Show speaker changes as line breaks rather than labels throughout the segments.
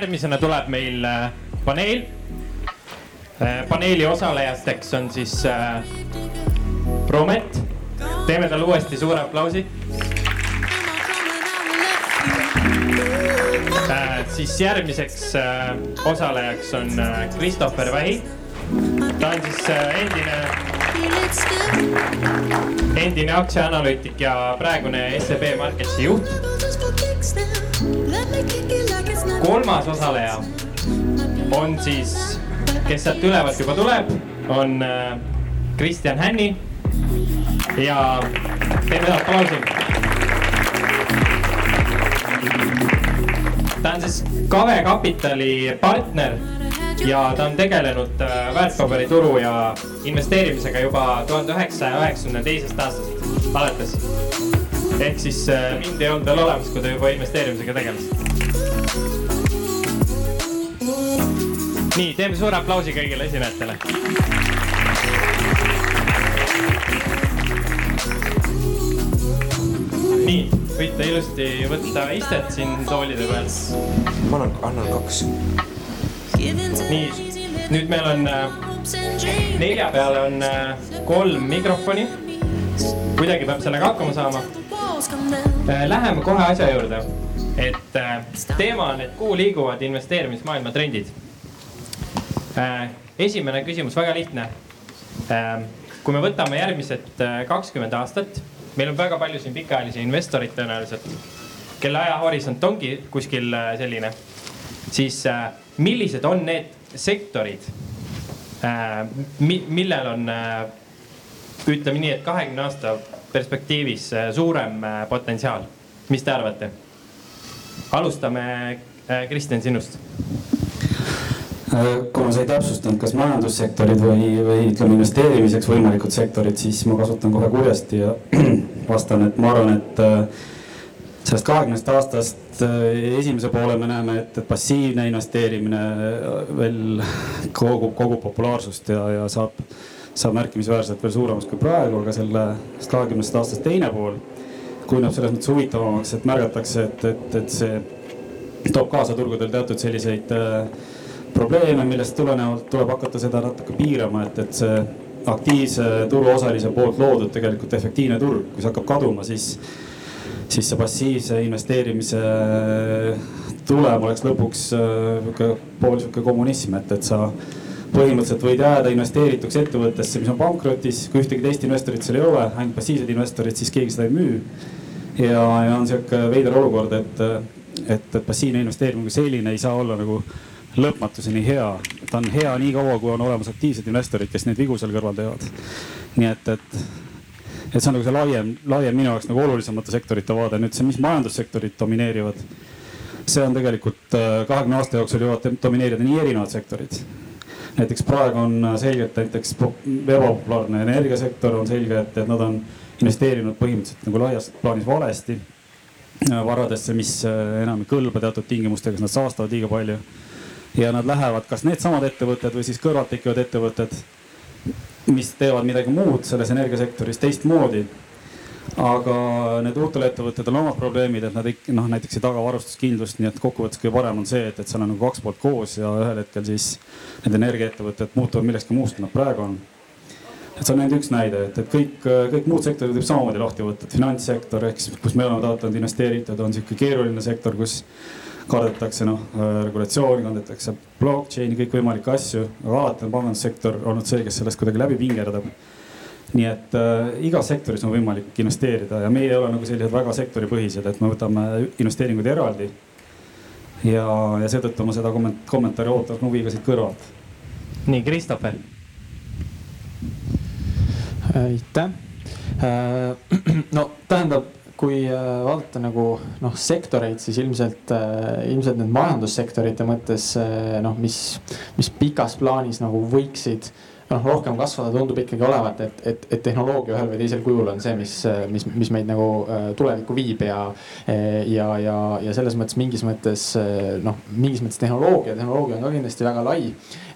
järgmisena tuleb meil äh, paneel. Paneeli osalejateks on siis äh, Promet. teeme talle uuesti suure aplausi. Äh, siis järgmiseks osalejaks on Christopher Vähi. ta on siis endine, endine aktsiaanalüütik ja praegune SEB Marketsi juht kolmas osaleja on siis, kes sealt ülevalt juba tuleb, on äh, Kristjan Hänni. ja teeme talle aplausi. ta on siis Kave Kapitali partner ja ta on tegelenud äh, väärtpaberituru ja investeerimisega juba tuhande üheksasaja üheksakümne teisest aastast alates. ehk siis äh, mind ei olnud veel olemas, kui ta juba investeerimisega tegeles nii, teeme suure aplausi kõigile esinejatele. nii, võite ilusti võtta istet siin toolide peal.
ma annan, annan kaks.
nii, nüüd meil on äh, nelja peale on äh, kolm mikrofoni. kuidagi peab sellega hakkama saama. Äh, läheme kohe asja juurde, et teema on, et kuhu liiguvad investeerimismaailma trendid esimene küsimus, väga lihtne. Ähm, kui me võtame järgmised äh, kakskümmend aastat, meil on väga palju siin pikaajalisi investoreid tõenäoliselt, kelle ajahorisont ongi kuskil äh, selline, siis millised on need sektorid, millel on, ütleme nii, et kahekümne aasta perspektiivis suurem potentsiaal, mis te arvate? alustame, Kristjan, sinust
Äh, kuna sa ei täpsustanud, kas majandussektorid või, või ütleme investeerimiseks võimalikud sektorid, siis ma kasutan kohe kurjasti ja vastan, et ma arvan, et äh, sellest kahekümnest aastast äh, esimese poole me näeme, et, passiivne investeerimine veel kogub, kogub populaarsust ja, ja saab, saab märkimisväärselt veel suuremaks kui praegu, aga sellest kahekümnest aastast teine pool kujuneb selles mõttes huvitavamaks, et märgatakse, et, et, et see toob kaasa turgudel teatud selliseid äh, probleeme, millest tulenevalt tuleb hakata seda natuke piirama, et, et see aktiivse turuosalise poolt loodud tegelikult efektiivne turg, kui see hakkab kaduma, siis, siis see passiivse investeerimise tulem oleks lõpuks sihuke pool sihuke kommunism, et, et sa põhimõtteliselt võid jääda investeerituks ettevõttesse, mis on pankrotis, kui ühtegi teist investorit seal ei ole, ainult passiivsed investorid, siis keegi seda ei müü. ja, ja on sihuke veider olukord, et, et, et passiivne investeerimine kui selline ei saa olla nagu lõpmatuseni hea. ta on hea nii kaua, kui on olemas aktiivsed investorid, kes neid vigu seal kõrval teevad. nii et, et, et see on nagu see laiem, laiem minu jaoks nagu olulisemate sektorite vaade. nüüd see, mis majandussektorid domineerivad, see on tegelikult äh, kahekümne aasta jooksul jõuavad domineerida nii erinevad sektorid. näiteks praegu on selgelt näiteks ebapopulaarne energiasektor on selge, et, et nad on investeerinud põhimõtteliselt nagu laias plaanis valesti äh, varadesse, mis äh, enam ei kõlba teatud tingimustega, sest nad saastavad liiga palju ja nad lähevad, kas needsamad ettevõtted või siis kõrvalt tekivad ettevõtted, mis teevad midagi muud selles energiasektoris teistmoodi. aga need uutel ettevõtetel on omad probleemid, et nad ikka noh, näiteks ei taga varustuskindlust, nii et kokkuvõttes kõige parem on see, et, et seal on nagu kaks poolt koos ja ühel hetkel siis need energiaettevõtted muutuvad millekski muust, kui nad praegu on et see on ainult üks näide, et, et kõik, kõik muud sektorid võib samamoodi lahti võtta, et finantssektor siis, kus me oleme taotlenud investeeritud, on sihuke keeruline sektor, kus kardetakse noh äh, regulatsiooni, kardetakse blockchain'i, kõikvõimalikke asju, aga alati on pangandussektor olnud see, kes sellest kuidagi läbi pingerdab. nii et äh, igas sektoris on võimalik investeerida ja meie ei ole nagu sellised väga sektoripõhised, et me võtame investeeringuid eraldi. ja, ja seetõttu ma seda komment-, kommentaari ootan huviga siit kõrvalt.
nii, Christopher.
aitäh. Äh, no tähendab kui äh, vaadata nagu noh, sektoreid, siis ilmselt, äh, ilmselt need majandussektorite mõttes äh, noh, mis, mis pikas plaanis nagu võiksid noh, rohkem kasvada tundub ikkagi olevat, et, et, et tehnoloogia ühel või teisel kujul on see, mis, mis, mis meid nagu tulevikku viib ja, ja, ja, ja selles mõttes mingis mõttes noh, mingis mõttes tehnoloogia, tehnoloogia on ka kindlasti väga lai.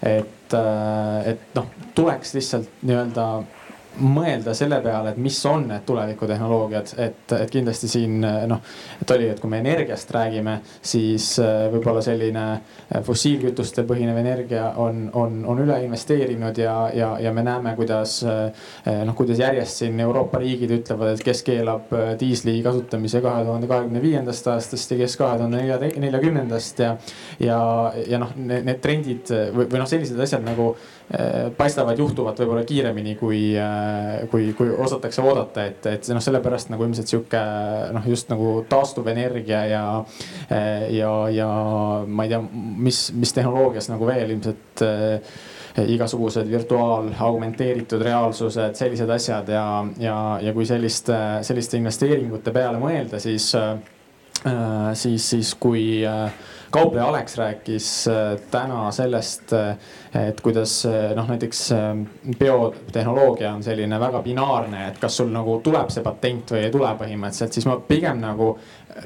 et, et noh, tuleks lihtsalt nii-öelda mõelda selle peale, et mis on need tulevikutehnoloogiad, et, et kindlasti siin noh, et oli, et kui me energiast räägime, siis äh, võib-olla selline äh, fossiilkütuste põhinev energia on, on, on üle investeerinud ja, ja, ja me näeme, kuidas äh, noh, kuidas järjest siin Euroopa riigid ütlevad, et kes keelab diisli kasutamise kahe tuhande kahekümne viiendast aastast ja kes kahe tuhande neljakümnendast ja, ja, ja noh, need trendid või, või noh, sellised asjad nagu paistavad juhtuvat võib-olla kiiremini kui Äh, kui, kui osatakse oodata, et, et noh, sellepärast nagu ilmselt sihuke noh, just nagu taastuvenergia ja, äh, ja, ja ma ei tea, mis, mis tehnoloogias nagu veel ilmselt äh, igasugused virtuaal, augmenteeritud reaalsused, sellised asjad ja, ja, ja kui selliste, selliste investeeringute peale mõelda, siis, siis, siis kui kaupleja Alex rääkis täna sellest et kuidas noh, näiteks biotehnoloogia on selline väga binaarne, et kas sul nagu tuleb see patent või ei tule põhimõtteliselt, siis ma pigem nagu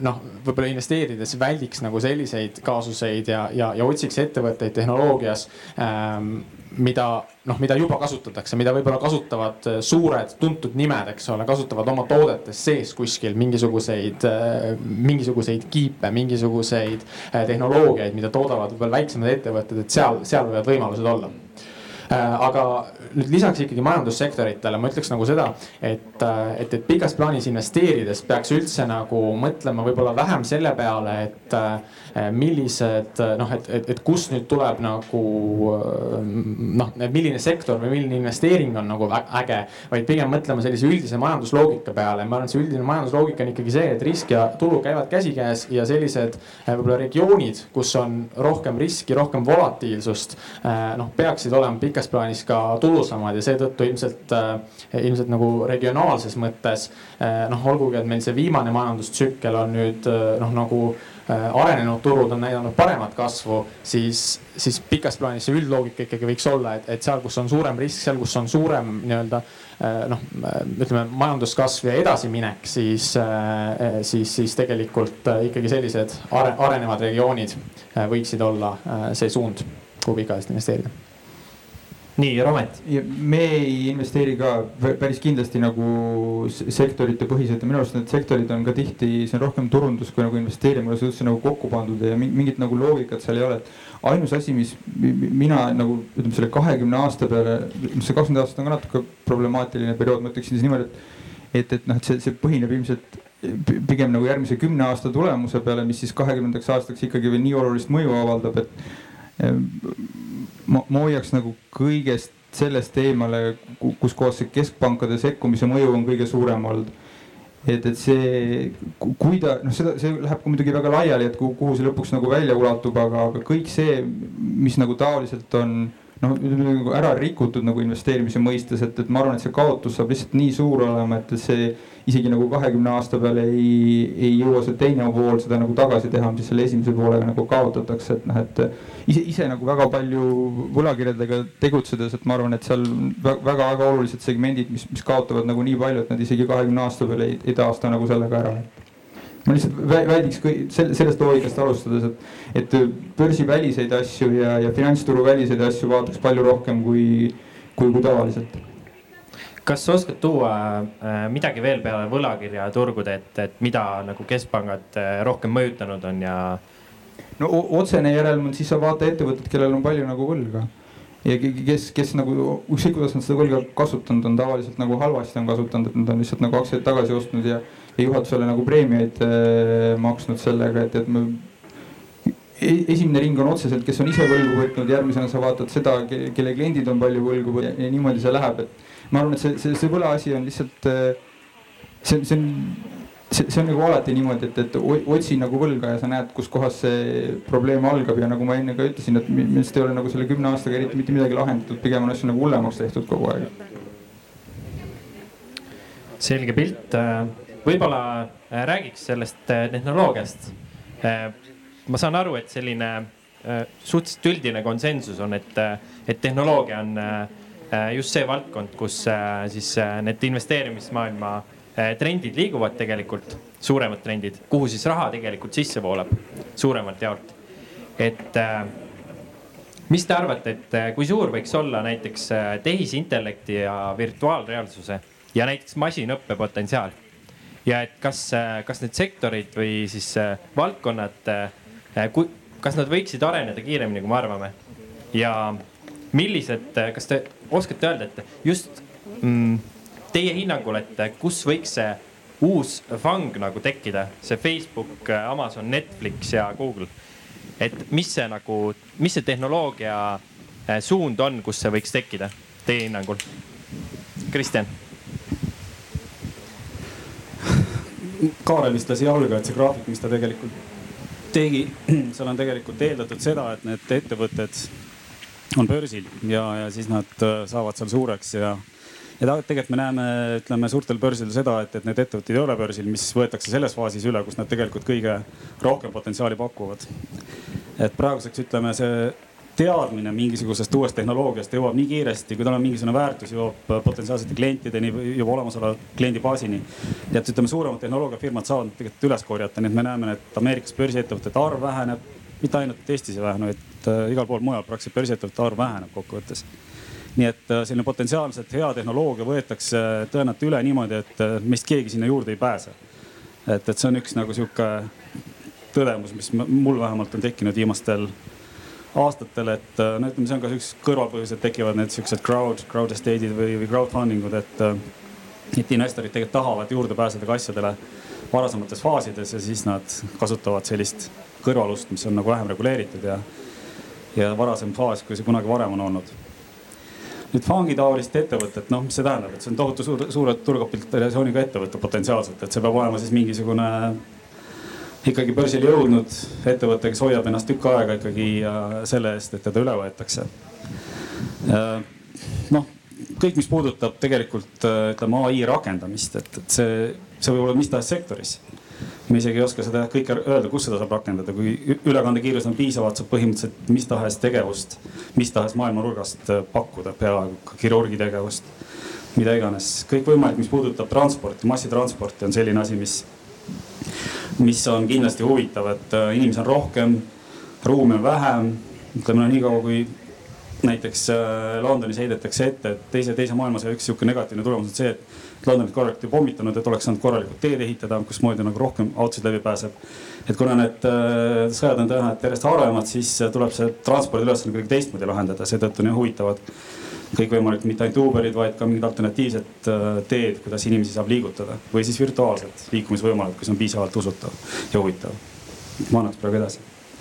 noh, võib-olla investeerides väldiks nagu selliseid kaasuseid ja, ja, ja otsiks ettevõtteid tehnoloogias ähm, mida noh, mida juba kasutatakse, mida võib-olla kasutavad äh, suured tuntud nimed, eks ole, kasutavad oma toodetes sees kuskil mingisuguseid, äh, mingisuguseid kiipe, mingisuguseid äh, tehnoloogiaid, mida toodavad võib-olla väiksemad ettevõtted, et seal, seal võivad võimalused olla aga nüüd lisaks ikkagi majandussektoritele ma ütleks nagu seda, et, et, et pikas plaanis investeerides peaks üldse nagu mõtlema võib-olla vähem selle peale, et Eh, millised noh, et, et, et kust nüüd tuleb nagu noh, milline sektor või milline investeering on nagu äge, vaid pigem mõtlema sellise üldise majandusloogika peale. ma arvan, et see üldine majandusloogika on ikkagi see, et risk ja tulu käivad käsikäes ja sellised võib-olla regioonid, kus on rohkem riski, rohkem volatiilsust, noh, peaksid olema pikas plaanis ka tulusamad ja seetõttu ilmselt, ilmselt nagu regionaalses mõttes noh, olgugi, et meil see viimane majandustsükkel on nüüd noh, nagu Äh, arenenud turud on näidanud paremat kasvu, siis, siis pikas plaanis see üldloogika ikkagi võiks olla, et, et seal, kus on suurem risk, seal, kus on suurem nii-öelda äh, noh, ütleme majanduskasv ja edasiminek, siis, äh, siis, siis tegelikult ikkagi sellised arenevad regioonid võiksid olla see suund, kuhu pikaajaliselt investeerida
nii, Romet.
me ei investeeri ka päris kindlasti nagu sektorite põhiselt ja minu arust need sektorid on ka tihti, see on rohkem turundus kui nagu investeerimine, see üldse nagu kokku pandud ja mingit nagu loogikat seal ei ole. ainus asi, mis mina nagu ütleme selle kahekümne aasta peale, see kakskümmend aastat on ka natuke problemaatiline periood, ma ütleksin siis niimoodi, et, et, et noh, et see, see põhineb ilmselt pigem nagu järgmise kümne aasta tulemuse peale, mis siis kahekümnendaks aastaks ikkagi veel nii olulist mõju avaldab, et ma, ma hoiaks nagu kõigest sellest eemale, kus kohas see keskpankade sekkumise mõju on kõige suurem olnud. et, et see, kui ta noh, seda, see läheb ka muidugi väga laiali, et kuhu, kuhu see lõpuks nagu välja ulatub, aga, aga kõik see, mis nagu taoliselt on noh, nagu ära rikutud nagu investeerimise mõistes, et, et ma arvan, et see kaotus saab lihtsalt nii suur olema, et see isegi nagu kahekümne aasta peale ei, ei jõua see teine pool seda nagu tagasi teha, mis selle esimese poolega nagu kaotatakse, et noh, et ise, ise nagu väga palju võlakirjadega tegutsedes, et ma arvan, et seal väga-väga olulised segmendid, mis, mis kaotavad nagu nii palju, et nad isegi kahekümne aasta peale ei, ei taasta nagu sellega ära. Ma lihtsalt väldiks sellest loogikast alustades, et, et börsiväliseid asju ja, ja finantsturu väliseid asju vaataks palju rohkem kui, kui, kui tavaliselt
kas sa oskad tuua äh, midagi veel peale võlakirjaturgude, et, et mida nagu keskpangad äh, rohkem mõjutanud on ja?
no otsene järelm on siis sa vaata ettevõtted, kellel on palju nagu võlga ja kes, kes nagu ükskõik kuidas nad seda võlga kasutanud on, tavaliselt nagu halvasti on kasutanud, et nad on lihtsalt nagu aktsiaid tagasi ostnud ja, ja juhatusele nagu preemiaid äh, maksnud sellega, et, et me e-, esimene ring on otseselt, kes on ise võlgu võtnud, järgmisena sa vaatad seda, kelle kliendid on palju võlgu ja, ja niimoodi see läheb, et ma arvan, et see, see, see võlaasi on lihtsalt, äh, see, see on, see, see on nagu alati niimoodi, et, et otsi nagu võlga ja sa näed, kus kohas see probleem algab ja nagu ma enne ka ütlesin, et minu meelest ei ole nagu selle kümne aastaga eriti mitte midagi lahendatud, pigem on asju nagu hullemaks tehtud kogu aeg.
selge pilt, võib-olla äh, räägiks sellest äh, tehnoloogiast. ma saan aru, et selline suhteliselt üldine konsensus on, et, et tehnoloogia on just see valdkond, kus siis need investeerimismaailma trendid liiguvad tegelikult, suuremad trendid, kuhu siis raha tegelikult sisse voolab suuremalt jaolt. et mis te arvate, et kui suur võiks olla näiteks tehisintellekti ja virtuaalreaalsuse ja näiteks masinõppe potentsiaal? ja et kas, kas need sektorid või siis valdkonnad, kas nad võiksid areneda kiiremini, kui me arvame? ja millised, kas te oskate öelda, et just mm, teie hinnangul, et kus võiks see uus fang nagu tekkida, see Facebook, Amazon, Netflix ja Google. et mis see nagu, mis see tehnoloogia eh, suund on, kus see võiks tekkida teie hinnangul? Kristjan.
Kaarel vist lasi jalga, et see graafik, mis ta tegelikult tegi, seal on tegelikult eeldatud seda, et need ettevõtted on börsil ja, ja siis nad äh, saavad seal suureks ja, ja tegelikult me näeme, ütleme suurtel börsidel seda, et, et need ettevõtted ei ole börsil, mis võetakse selles faasis üle, kus nad tegelikult kõige rohkem potentsiaali pakuvad. et praeguseks ütleme, see teadmine mingisugusest uuest tehnoloogiast jõuab nii kiiresti, kui tal on mingisugune väärtus, jõuab potentsiaalsete klientideni juba olemasoleva kliendibaasini. ja et ütleme, suuremad tehnoloogiafirmad saavad tegelikult üles korjata, nii et me näeme, et Ameerikas börsiettevõtete arv väheneb, mitte ainult Eestis ei vähene, vaid äh, igal pool mujal praktiliselt börsiettevõtete arv väheneb kokkuvõttes. nii et äh, selline potentsiaalselt hea tehnoloogia võetakse tõenäoliselt üle niimoodi, et äh, meist keegi sinna juurde ei pääse. et, et see on üks nagu sihuke tõdemus, mis mul vähemalt on tekkinud viimastel aastatel, et no ütleme, see on ka üks kõrvalpõhjus, et tekivad need siuksed crowd, crowd estate'id või, või crowdfunding ud, et, et investorid tegelikult tahavad juurde pääseda ka asjadele varasemates faasides ja siis nad kasutavad sellist kõrvalust, mis on nagu vähem reguleeritud ja, ja varasem faas, kui see kunagi varem on olnud. nüüd fangi taolist ettevõtet, noh, mis see tähendab, et see on tohutu suur, suure turukapitalisatsiooniga ettevõte potentsiaalselt, et see peab olema siis mingisugune ikkagi börsile jõudnud ettevõte, kes hoiab ennast tükk aega ikkagi selle eest, et teda üle võetakse. noh, kõik, mis puudutab tegelikult ütleme ai rakendamist, et, et see, see võib olla mis tahes sektoris me isegi ei oska seda kõike öelda, kus seda saab rakendada, kui ülekandekiirus on piisavalt, saab põhimõtteliselt mis tahes tegevust, mis tahes maailmanurgast äh, pakkuda, peaaegu ka kirurgi tegevust, mida iganes. kõikvõimalik, mis puudutab transporti, massitransporti on selline asi, mis, mis on kindlasti huvitav, et äh, inimesi on rohkem, ruumi on vähem. ütleme no niikaua, kui näiteks äh, Londonis heidetakse ette, et teise, teise maailmasõja üks sihuke negatiivne tulemus on see, et Londonit korralikult ei pommitanud, et oleks saanud korralikult teed ehitada, kusmoodi nagu rohkem autosid läbi pääseb. et kuna need äh, sõjad on tõenäoliselt järjest harvemad, siis äh, tuleb see transpordiülesanne kuidagi teistmoodi lahendada, seetõttu nii huvitavad kõikvõimalikud mitte ainult Uberid, vaid ka mingid alternatiivsed äh, teed, kuidas inimesi saab liigutada või siis virtuaalsed liikumisvõimalused, kus on piisavalt usutav ja huvitav. ma annaks praegu edasi.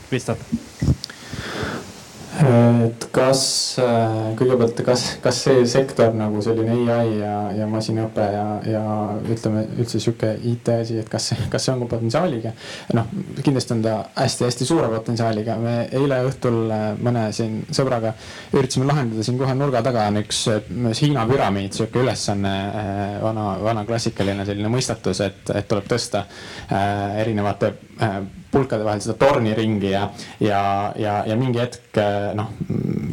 Kristjan
et kas äh, kõigepealt, kas, kas see sektor nagu selline ai ja, ja masinõpe ja, ja ütleme üldse sihuke IT asi, et kas, kas see on ka potentsiaaliga? noh, kindlasti on ta hästi-hästi suure potentsiaaliga. me eile õhtul äh, mõne siin sõbraga üritasime lahendada siin kohe nurga taga on üks Hiina püramiid, sihuke ülesanne, äh, vana, vana klassikaline selline mõistatus, et, et tuleb tõsta erinevate pulkade vahel seda torni ringi ja, ja, ja, ja mingi hetk noh,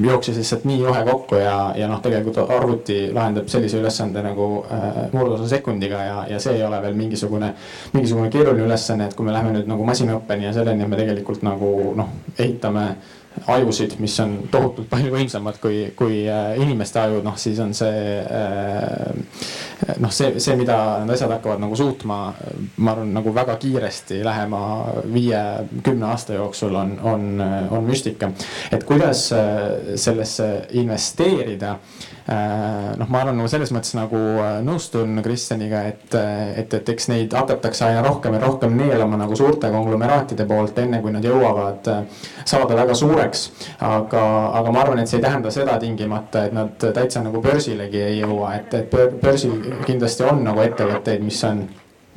jooksis lihtsalt nii juhe kokku ja, ja noh, tegelikult arvuti lahendab sellise ülesande nagu äh, murdosa sekundiga ja, ja see ei ole veel mingisugune, mingisugune keeruline ülesanne, et kui me läheme nüüd nagu masinaõppeni ja selleni, et me tegelikult nagu noh, ehitame ajusid, mis on tohutult palju võimsamad kui, kui äh, inimeste ajud, noh siis on see äh, noh, see, see, mida need asjad hakkavad nagu suutma, ma arvan, nagu väga kiiresti lähema viie-kümne aasta jooksul on, on, on müstika. et kuidas äh, sellesse investeerida noh, ma arvan nagu selles mõttes nagu äh, nõustun Kristjaniga, et, äh, et, et eks neid hakatakse aina rohkem ja rohkem neelama nagu suurte konglomeraatide poolt, enne kui nad jõuavad saada väga suureks. aga, aga ma arvan, et see ei tähenda seda tingimata, et nad täitsa nagu börsilegi ei jõua, et, et börsil kindlasti on nagu ettevõtteid, mis on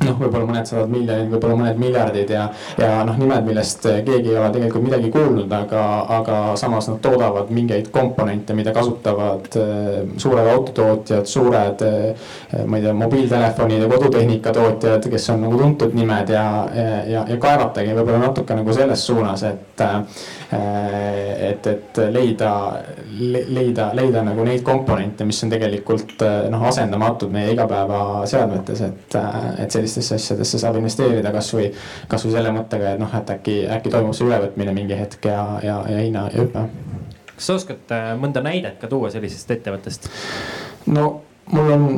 noh, võib-olla mõned sadad miljonid, võib-olla mõned miljardid ja, ja noh, nimed, millest keegi ei ole tegelikult midagi kuulnud, aga, aga samas nad toodavad mingeid komponente, mida kasutavad äh, suured autotootjad, suured, äh, ma ei tea, mobiiltelefonide, kodutehnika tootjad, kes on nagu tuntud nimed ja, ja, ja kaevatagi võib-olla natuke nagu selles suunas, et, äh, et, et leida, leida, leida nagu neid komponente, mis on tegelikult noh, asendamatud meie igapäevaseadmetes, et, et sellistesse asjadesse saab investeerida kasvõi, kasvõi selle mõttega, et noh, et äkki, äkki toimub see ülevõtmine mingi hetk ja, ja, ja hinnahüpe.
kas sa oskad äh, mõnda näidet ka tuua sellisest ettevõttest?
no mul on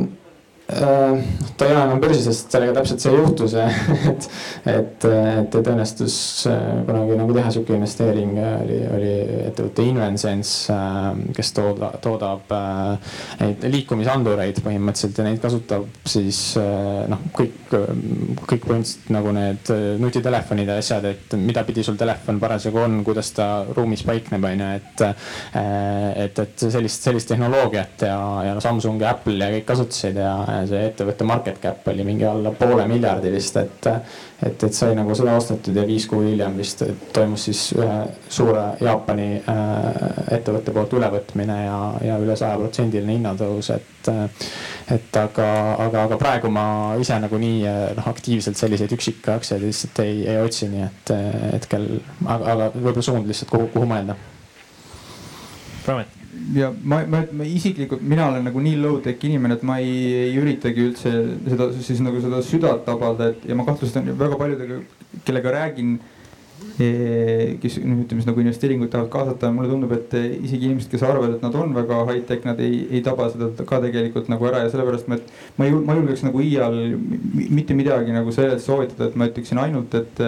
ta ei ole enam börsil, sest sellega täpselt see juhtus, et, et, et, et õnnestus äh, kunagi nagu teha sihuke investeering, oli, oli ettevõte Invensense, äh, kes tooda, toodab neid liikumisandureid põhimõtteliselt ja neid kasutab siis noh, kõik, kõik põhimõtteliselt nagu need nutitelefonid ja asjad, et mida pidi sul telefon parasjagu on, kuidas ta ruumis paikneb, on ju, et, et, et sellist, sellist tehnoloogiat ja, ja no Samsung ja Apple ja kõik kasutasid ja see ettevõtte market cap oli mingi alla poole miljardi vist, et. et, et sai nagu seda ostetud ja viis kuud hiljem vist toimus siis ühe suure Jaapani äh, ettevõtte poolt ülevõtmine ja, ja üle sajaprotsendiline hinnatõus, et. et aga, aga, aga praegu ma ise nagunii noh, aktiivselt selliseid üksikaktsiaid lihtsalt ei, ei otsi, nii et hetkel, aga, aga võib-olla suund lihtsalt kuhu, kuhu mõelda.
Promet
ja ma, ma, ma isiklikult, mina olen nagu nii low-tech inimene, et ma ei, ei üritagi üldse seda siis nagu seda südant tabada, et ja ma kahtlustan väga paljudega, kellega räägin eh, kes noh, ütleme siis nagu investeeringuid tahavad kaasata, mulle tundub, et isegi inimesed, kes arvavad, et nad on väga high-tech, nad ei, ei taba seda ka tegelikult nagu ära ja sellepärast ma, et ma ei, ma julgeks nagu iial mitte midagi nagu sellest soovitada, et ma ütleksin ainult, et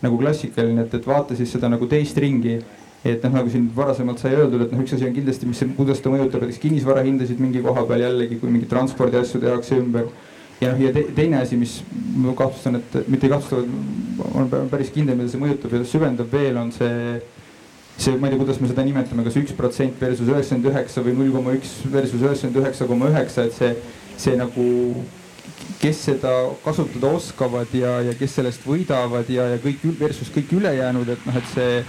nagu klassikaline, et, et vaata siis seda nagu teist ringi et noh, nagu siin varasemalt sai öeldud, et noh, üks asi on kindlasti, mis, kuidas ta mõjutab näiteks kinnisvarahindasid mingi koha peal jällegi, kui mingeid transpordiasju tehakse ümber. ja noh, ja te, teine asi, mis ma kahtlustan, et mitte ei kahtlusta, vaid olen päris kindel, mida see mõjutab ja süvendab veel, on see see, ma ei tea, kuidas me seda nimetame kas, kas üks protsent versus üheksakümmend üheksa või null koma üks versus üheksakümmend üheksa koma üheksa, et see, see nagu kes seda kasutada oskavad ja, ja kes sellest võidavad ja, ja kõik versus kõik ülejäänud, et noh, et see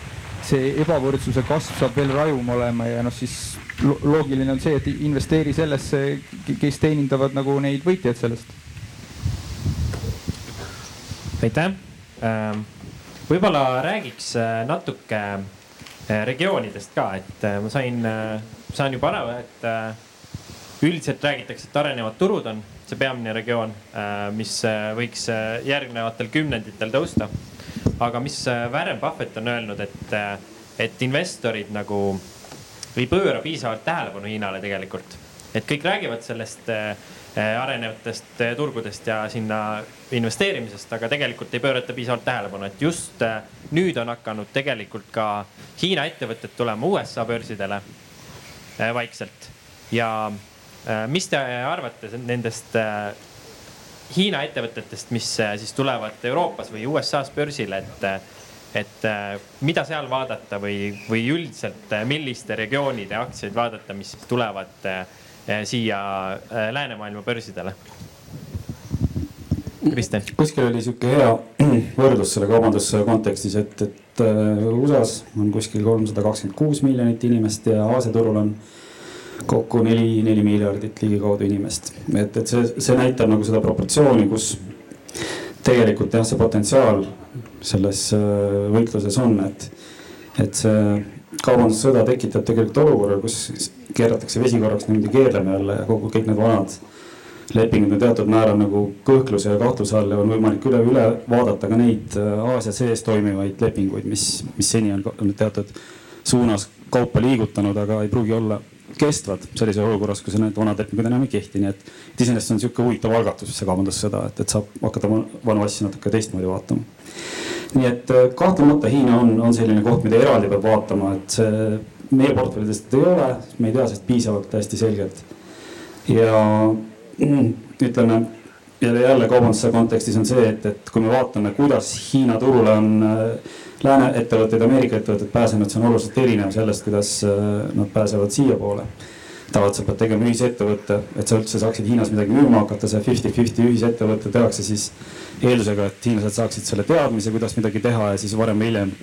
see ebavõrdsuse kasv saab veel rajum olema ja noh, siis loogiline on see, et investeeri sellesse, kes teenindavad nagu neid võitjaid sellest.
aitäh. Ähm, võib-olla räägiks äh, natuke äh, regioonidest ka, et äh, ma sain, saan juba aru, et üldiselt räägitakse, et arenevad turud on see peamine regioon, mis võiks järgnevatel kümnenditel tõusta aga mis äh, Warren Buffett on öelnud, et, äh, et investorid nagu ei pööra piisavalt tähelepanu Hiinale tegelikult. et kõik räägivad sellest äh, arenevatest turgudest ja sinna investeerimisest, aga tegelikult ei pöörata piisavalt tähelepanu, et just nüüd on hakanud tegelikult ka Hiina ettevõtted tulema USA börsidele vaikselt. ja mis te arvate nendest Hiina ettevõtetest, mis äh, siis tulevad Euroopas või USA-s börsile, et, et äh, mida seal vaadata või, või üldiselt äh, milliste regioonide aktsiaid vaadata, mis tulevad siia läänemaailma börsidele? Kristjan.
kuskil oli sihuke hea võrdlus selle kaubanduse kontekstis, et, et USA-s on kuskil kolmsada kakskümmend kuus miljonit inimest ja Aasia turul on kokku neli, neli miljardit ligikaudu inimest. et, et see, see näitab nagu seda proportsiooni, kus tegelikult jah, see potentsiaal selles äh, võitluses on, et, et see kaubandussõda tekitab tegelikult olukorra, kus keeratakse vesi korraks niimoodi keerlema jälle ja kogu kõik need vanad lepingud on teatud määral nagu kõhkluse ja kahtluse all ja on võimalik üle, üle vaadata ka neid äh, Aasia sees toimivaid lepinguid, mis, mis seni on teatud suunas kaupa liigutanud, aga ei pruugi olla kestvad sellises olukorras, kus need vanad lepingud enam ei kehti, nii et. et iseenesest on sihuke huvitav algatus, see kaubandussõda, et, et saab hakata vanu asju natuke teistmoodi vaatama. nii et äh, kahtlemata Hiina on, on selline koht, mida eraldi peab vaatama, et see meie portfellidest ei ole, me ei tea sellest piisavalt hästi selgelt. ja ütleme jälle, jälle kaubanduse kontekstis on see, et, et kui me vaatame, kuidas Hiina turule on äh, lääne ettevõtted, Ameerika ettevõtted pääsenud, see on oluliselt erinev sellest, kuidas äh, nad pääsevad siiapoole. tavaliselt sa pead tegema ühisettevõtte, et sa üldse saaksid Hiinas midagi müüma hakata, see fifty-fifty ühisettevõte tehakse siis eeldusega, et hiinlased saaksid selle teadmise, kuidas midagi teha ja siis varem või hiljem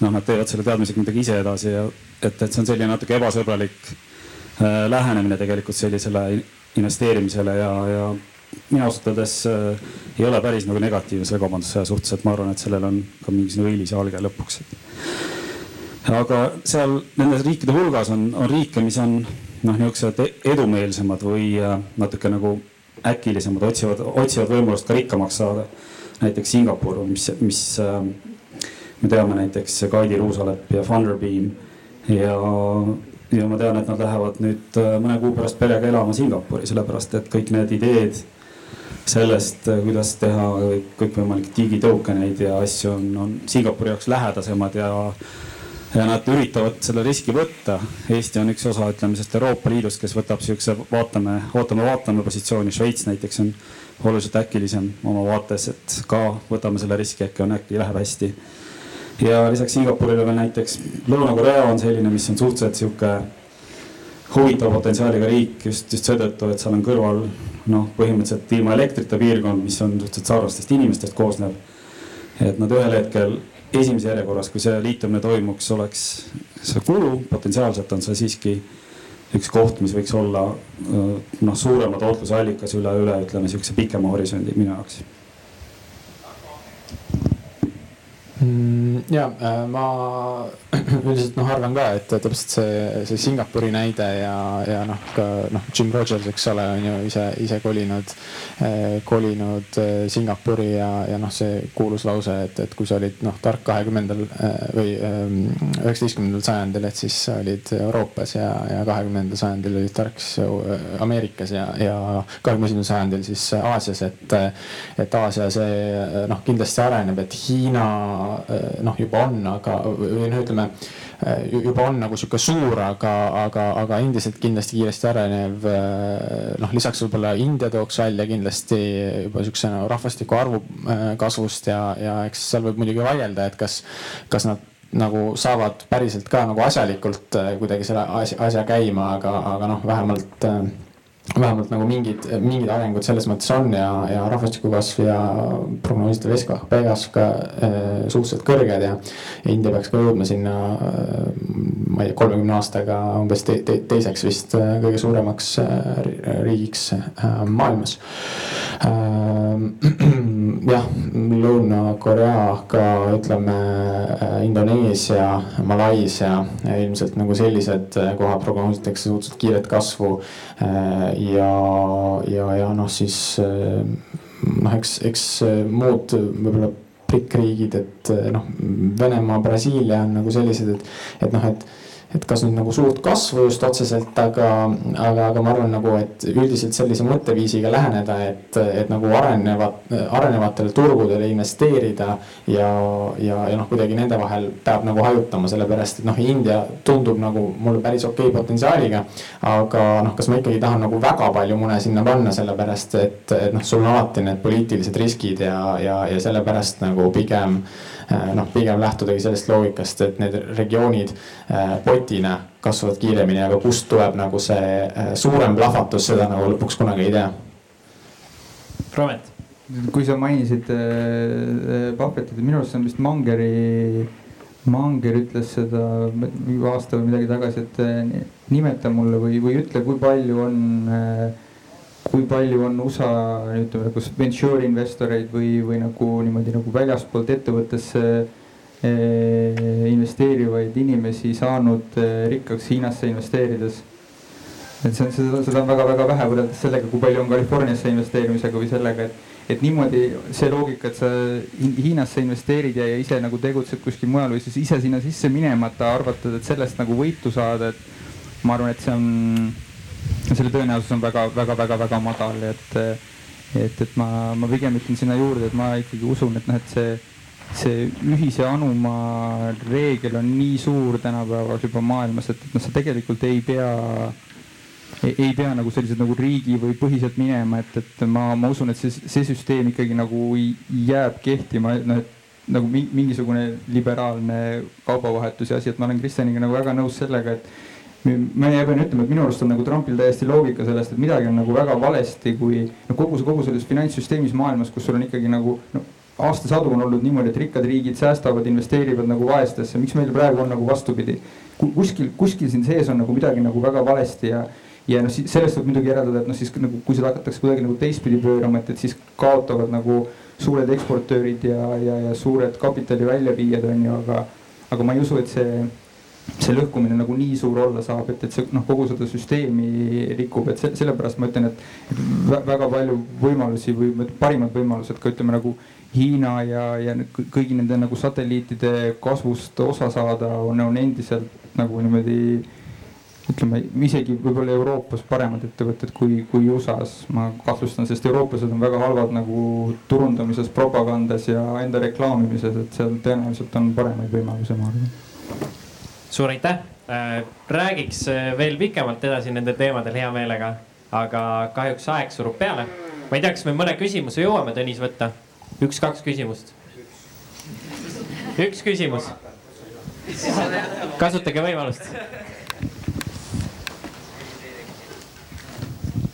noh, nad teevad selle teadmisega midagi ise edasi ja et, et see on selline natuke ebasõbralik äh, lähenemine tegelikult sellisele investeerimisele ja, ja mina ausalt öeldes äh, ei ole päris nagu negatiivne selle kaubandussõja suhtes, et ma arvan, et sellel on ka mingisugune õilis alge lõpuks. aga seal nendes riikide hulgas on, on riike, mis on noh, niisugused edumeelsemad või äh, natuke nagu äkilisemad, otsivad, otsivad võimalust ka rikkamaks saada. näiteks Singapur, mis, mis äh, me teame näiteks Kaidi Ruusalep ja Funderbeam ja, ja ma tean, et nad lähevad nüüd äh, mõne kuu pärast perega elama Singapuri, sellepärast et kõik need ideed sellest, kuidas teha kõikvõimalikke digitõukeneid ja asju on, on Singapuri jaoks lähedasemad ja ja nad üritavad selle riski võtta. Eesti on üks osa, ütleme sellest Euroopa Liidust, kes võtab siukse vaatame, ootame, vaatame positsiooni. Šveits näiteks on oluliselt äkilisem oma vaates, et ka võtame selle riski, äkki on, äkki läheb hästi. ja lisaks Singapurile veel näiteks Lõuna-Korea on selline, mis on suhteliselt sihuke huvitava potentsiaaliga riik just, just seetõttu, et seal on kõrval noh, põhimõtteliselt ilma elektrita piirkond, mis on suhteliselt sarnastest inimestest koosnev. et nad ühel hetkel esimeses järjekorras, kui see liitumine toimuks, oleks see kulu, potentsiaalselt on see siiski üks koht, mis võiks olla noh, suurema tootluse allikas üle, üle ütleme sihukese pikema horisondi minu jaoks
mm,. Ja äh, ma üldiselt noh, arvan ka, et täpselt see, see Singapuri näide ja, ja noh, ka noh, Jim Rogers, eks ole, on ju ise, ise kolinud eh,, kolinud eh, Singapuri ja, ja noh, see kuulus lause, et, et kui sa olid noh, tark kahekümnendal või üheksateistkümnendal sajandil, et siis olid Euroopas ja, ja kahekümnendal sajandil olid tark siis Ameerikas ja, ja kahekümne esimesel sajandil siis Aasias, et, et Aasia see noh, kindlasti areneb, et Hiina noh, juba on, aga või noh, ütleme äh, juba on nagu sihuke suur, aga, aga, aga endiselt kindlasti kiiresti arenev. Äh, noh, lisaks võib-olla India tooks välja kindlasti juba sihukese no, rahvastiku arvu kasvust ja, ja eks seal võib muidugi vaielda, et kas, kas nad nagu saavad päriselt ka nagu asjalikult kuidagi selle asja, asja käima, aga, aga noh, vähemalt vähemalt nagu mingid, mingid arengud selles mõttes on ja, ja rahvastiku kasv ja prognoositav SKP kasv ka äh, suhteliselt kõrged ja. ja India peaks ka jõudma sinna äh,, ma ei tea, kolmekümne aastaga umbes te, te, teiseks vist äh, kõige suuremaks äh, riigiks äh, maailmas. jah, Lõuna-Korea ka ütleme äh, Indoneesia, Malaisia ilmselt nagu sellised äh, kohad prognoositakse suhteliselt kiiret kasvu. Äh, ja, ja, ja noh, siis noh, eks, eks muud võib-olla BRIC-riigid, et noh, Venemaa, Brasiilia on nagu sellised, et, et noh, et et kas nüüd nagu suurt kasvu just otseselt, aga, aga, aga ma arvan nagu, et üldiselt sellise mõtteviisiga läheneda, et, et nagu arenevat, arenevatele turgudele investeerida ja, ja, ja noh, kuidagi nende vahel peab nagu hajutama, sellepärast et noh, India tundub nagu mulle päris okei okay potentsiaaliga. aga noh, kas ma ikkagi tahan nagu väga palju mune sinna panna, sellepärast et, et noh, sul on alati need poliitilised riskid ja, ja, ja sellepärast nagu pigem noh, pigem lähtudagi sellest loogikast, et need regioonid äh, potina kasvavad kiiremini, aga kust tuleb nagu see äh, suurem plahvatus, seda nagu lõpuks kunagi ei tea.
Roomet.
kui sa mainisid Buffettit, minu arust see on vist Mangeri, Manger ütles seda aasta või midagi tagasi, et nimeta mulle või, või ütle, kui palju on äh, kui palju on USA ütleme nagu venture investoreid või, või nagu niimoodi nagu väljaspoolt ettevõttesse eh, investeerivaid inimesi saanud eh, rikkaks Hiinasse investeerides. et see on, seda, seda on väga-väga vähe võrreldes sellega, kui palju on Californiasse investeerimisega või sellega, et, et niimoodi see loogika, et sa Hiinasse investeerid ja, ja ise nagu tegutsed kuskil mujal või siis ise sinna sisse minemata arvatad, et sellest nagu võitu saada, et ma arvan, et see on selle tõenäosus on väga-väga-väga-väga madal, et, et, et ma, ma pigem ütlen sinna juurde, et ma ikkagi usun, et noh, et see, see ühise anumaa reegel on nii suur tänapäeval juba maailmas, et, et noh, sa tegelikult ei pea ei, ei pea nagu sellised nagu riigi või põhiselt minema, et, et ma, ma usun, et see, see süsteem ikkagi nagu jääb kehtima, noh, et nagu mingisugune liberaalne kaubavahetus ja asi, et ma olen Kristjaniga nagu väga nõus sellega, et ma pean ütlema, et minu arust on nagu Trumpil täiesti loogika sellest, et midagi on nagu väga valesti, kui noh, kogu see, kogu selles finantssüsteemis maailmas, kus sul on ikkagi nagu noh, aastasadu on olnud niimoodi, et rikkad riigid säästavad, investeerivad nagu vaestesse, miks meil praegu on nagu vastupidi. kuskil, kuskil siin sees on nagu midagi nagu väga valesti ja ja noh, sellest võib muidugi järeldada, et noh, siis nagu kui seda hakatakse kuidagi nagu teistpidi pöörama, et, et siis kaotavad nagu suured eksportöörid ja, ja, ja suured kapitali väljaviijad on ju, aga, aga ma ei usu, et see see lõhkumine nagu nii suur olla saab, et, et see noh, kogu seda süsteemi rikub, et se sellepärast ma ütlen, et väga palju võimalusi või parimad võimalused ka ütleme nagu Hiina ja, ja kõigi nende nagu satelliitide kasvust osa saada on, on endiselt nagu niimoodi ütleme isegi võib-olla Euroopas paremad ettevõtted kui, kui USA-s, ma kahtlustan, sest eurooplased on väga halvad nagu turundamises, propagandas ja enda reklaamimises, et seal tõenäoliselt on paremaid võimalusi, ma arvan
suur aitäh, äh, räägiks äh, veel pikemalt edasi nendel teemadel hea meelega, aga kahjuks aeg surub peale. ma ei tea, kas me mõne küsimuse jõuame, Tõnis, võtta? üks-kaks küsimust. üks küsimus. kasutage võimalust.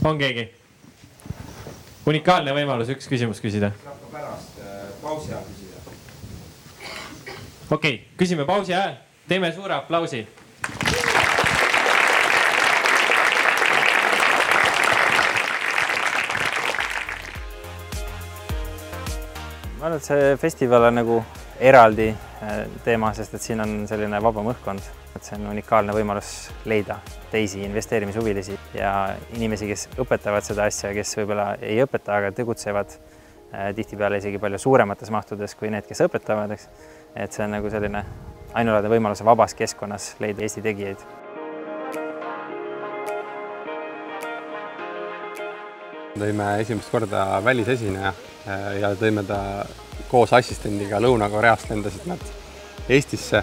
on keegi? unikaalne võimalus üks küsimus küsida. pärast äh, pausi ajal küsida. okei okay,, küsime pausi ajal teeme suure aplausi.
ma arvan, et see festival on nagu eraldi äh, teema, sest et siin on selline vabam õhkkond, et see on unikaalne võimalus leida teisi investeerimishuvilisi ja inimesi, kes õpetavad seda asja, kes võib-olla ei õpeta, aga tegutsevad äh, tihtipeale isegi palju suuremates mahtudes kui need, kes õpetavad, eks. et see on nagu selline ainulaadne võimalus vabas keskkonnas leida Eesti tegijaid.
tõime esimest korda välisesineja äh, ja tõime ta koos assistendiga Lõuna-Koreast lendasid nad Eestisse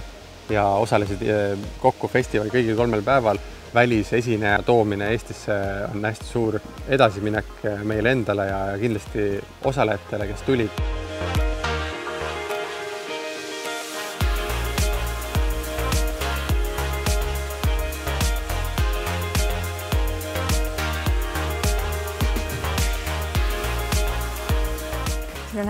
ja osalesid äh, kokku festivali kõigil kolmel päeval. välisesineja toomine Eestisse on hästi suur edasiminek äh, meile endale ja kindlasti osalejatele, kes tulid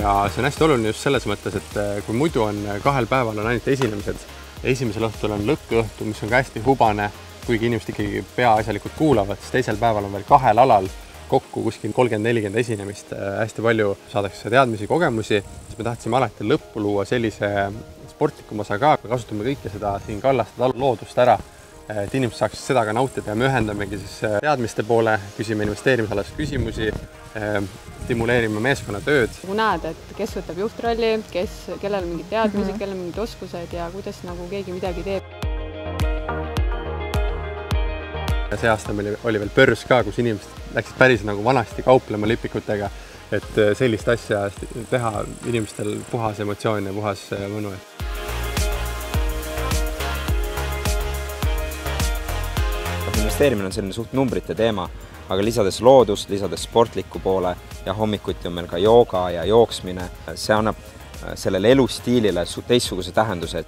ja see on hästi oluline just selles mõttes, et eh, kui muidu on eh, kahel päeval on ainult esinemised, esimesel õhtul on lõkkõhtu, mis on ka hästi hubane, kuigi inimesed ikkagi peaasjalikult kuulavad, siis teisel päeval on veel kahel alal kokku kuskil kolmkümmend, nelikümmend esinemist, eh, hästi palju saadakse teadmisi, kogemusi, siis me tahtsime alati lõppu luua sellise sportlikuma osa ka, kasutame kõike seda siin kallast loodust ära et inimesed saaksid seda ka nautida ja me ühendamegi siis äh, teadmiste poole, küsime investeerimisalasi küsimusi, äh, stimuleerime meeskonnatööd.
nagu näed, et kes võtab juhtrolli, kes, kellel on mingid teadmised mm, -hmm. kellel on mingid oskused ja kuidas nagu keegi midagi teeb.
see aasta meil oli veel börs ka, kus inimesed läksid päris nagu vanasti kauplema lipikutega, et sellist asja teha inimestel puhas emotsioon ja puhas mõnu
investeerimine on selline suht numbrite teema, aga lisades loodust, lisades sportliku poole ja hommikuti on meil ka jooga ja jooksmine, see annab äh, sellele elustiilile teistsuguse tähenduse